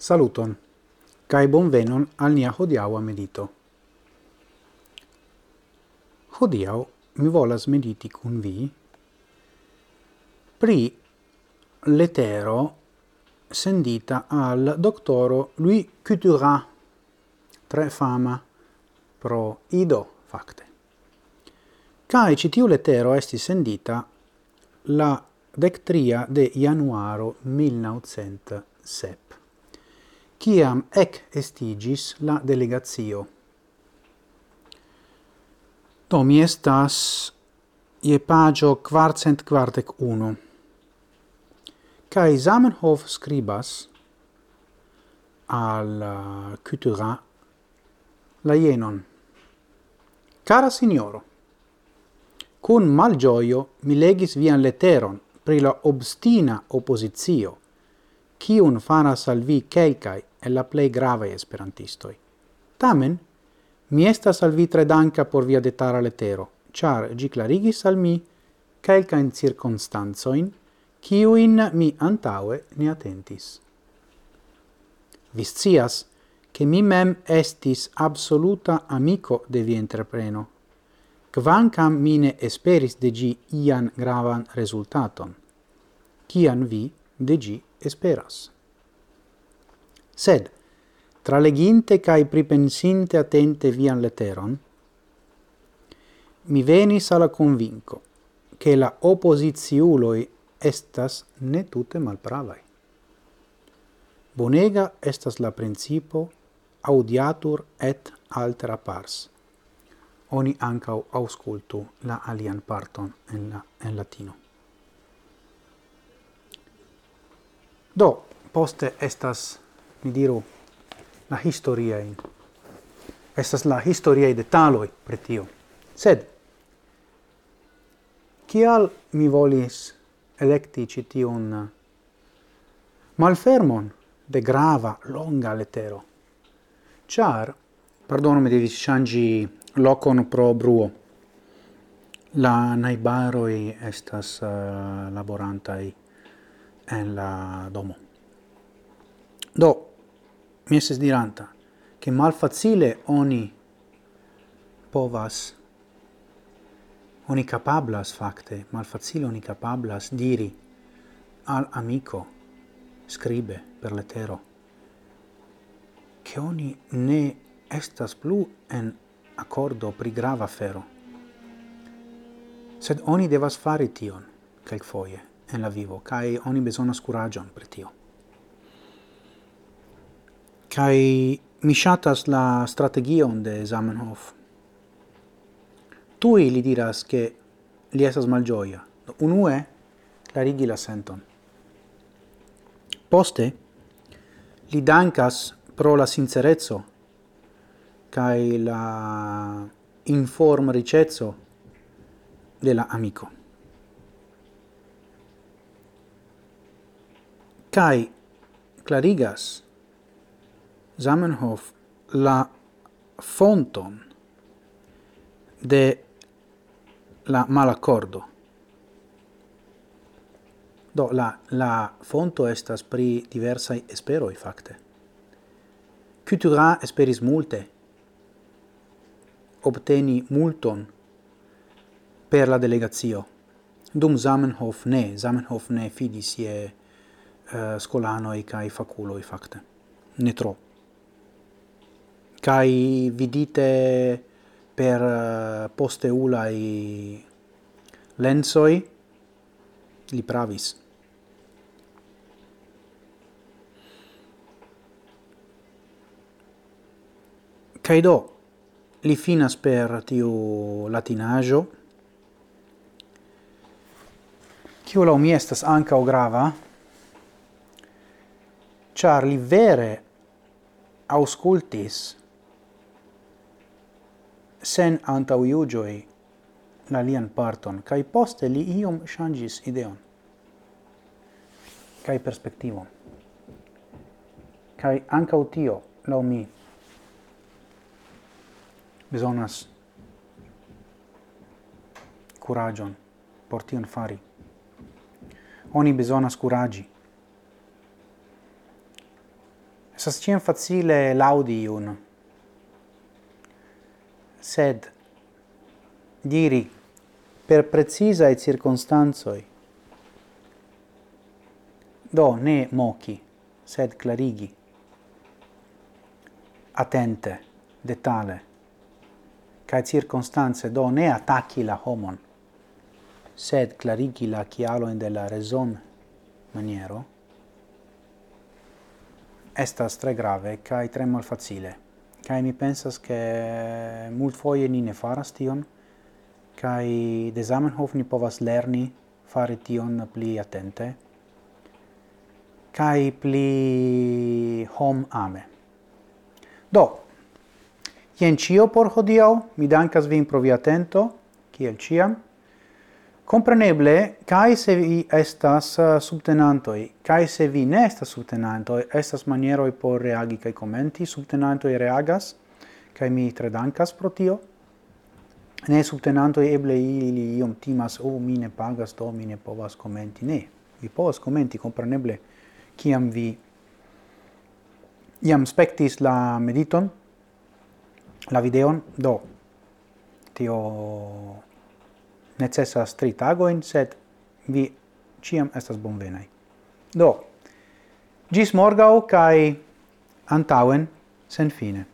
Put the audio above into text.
Saluton, cae bonvenon al nia hodiaua medito. Hodiau mi volas mediti cun vi pri letero sendita al doctoro Louis Couturat, tre fama pro ido facte. Cae citiu letero esti sendita la dectria de januaro 1907 ciam ec estigis la delegatio. Do mi estas ie pagio quartcent quartec uno. Cai Zamenhof scribas al uh, la jenon. Cara signoro, cun malgioio mi legis vian leteron pri la obstina oppositio, cium faras al vi quelcae el la plei grave esperantistoi. Tamen, mi estas al vi tre danca por via detara letero, char gi clarigis al mi calca in circunstanzoin, ciuin mi antaue ne attentis. Viscias, che mi mem estis absoluta amico de vi entrepreno, quancam mine esperis de gi ian gravan resultaton, cian vi de gi esperas sed tra leginte cae pripensinte attente vian leteron, mi venis alla convinco che la oppositiuloi estas ne tutte malpravai. Bonega estas la principo audiatur et altera pars. Oni ancau auscultu la alian parton en, la, en latino. Do, poste estas mi diru, la historiae. Estas la historiae detaloi per tio. Sed, kial mi volis electi citiun uh, malfermon de grava, longa letero? Char, pardonu, mi devi changi locon pro bruo. La naibaroi estas uh, laborantai en la domo. Do, mi estis diranta, che mal facile oni povas, oni capablas facte, mal facile oni capablas diri al amico, scribe per letero, che oni ne estas plu en accordo pri grava fero. Sed oni devas fare tion, quel foie, en la vivo, cae oni besonas curagion per tio. Kai mi shatas la strategion de Zamenhof. Tui li diras che li esas mal gioia. Unue, clarigi la senton. Poste, li dankas pro la sincerezzo kai la inform ricezzo della amico. Kai clarigas Zamenhof la fonton de la malaccordo. Do la la fonto estas pri diversa espero i fakte. Coutura esperis multe obteni multon per la delegazio. Dum Zamenhof ne, Zamenhof ne fidis je uh, scolanoi cae faculoi facte. Ne troppo kai vidite per eh, uh, i lensoi li pravis. Kai do li finas per tiu latinajo. Kiu la mi estas ankaŭ grava char li vere auscultis sen antau iugioi la lian parton, kai poste li iom changis ideon, kai perspectivon. Kai ancau tio, lau mi, besonas curagion por tion fari. Oni besonas curagi. Esas cien facile laudi iun, sed diri per precisae circunstanzoi do ne moci sed clarigi. Attente detale ca circunstanze do ne attacchi la homon sed clarigi la chialo in della raison maniero estas tre grave ca tre malfacile. Kai mi pensas che multfoje ni ne faras tion kai de Zamenhof ni povas lerni fare tion pli attente kai pli hom ame. Do, jen cio por hodiau, mi dankas vin pro via atento, kiel ciam, Compreneble, kai se vi estas eh, subtenantoi, kai se vi ne estas subtenantoi, estas manieroi por reagi kai commenti, subtenantoi reagas, kai mi tre dankas pro tio. Ne subtenantoi eble ili iom timas, o, oh, mi ne pagas, do mi ne povas commenti. Ne, vi povas commenti, compreneble, kiam vi iam spectis la mediton, la videon, do, tio necessas tri tagoin, sed vi ciam estas bonvenai. Do, gis morgau, cae antauen, sen fine.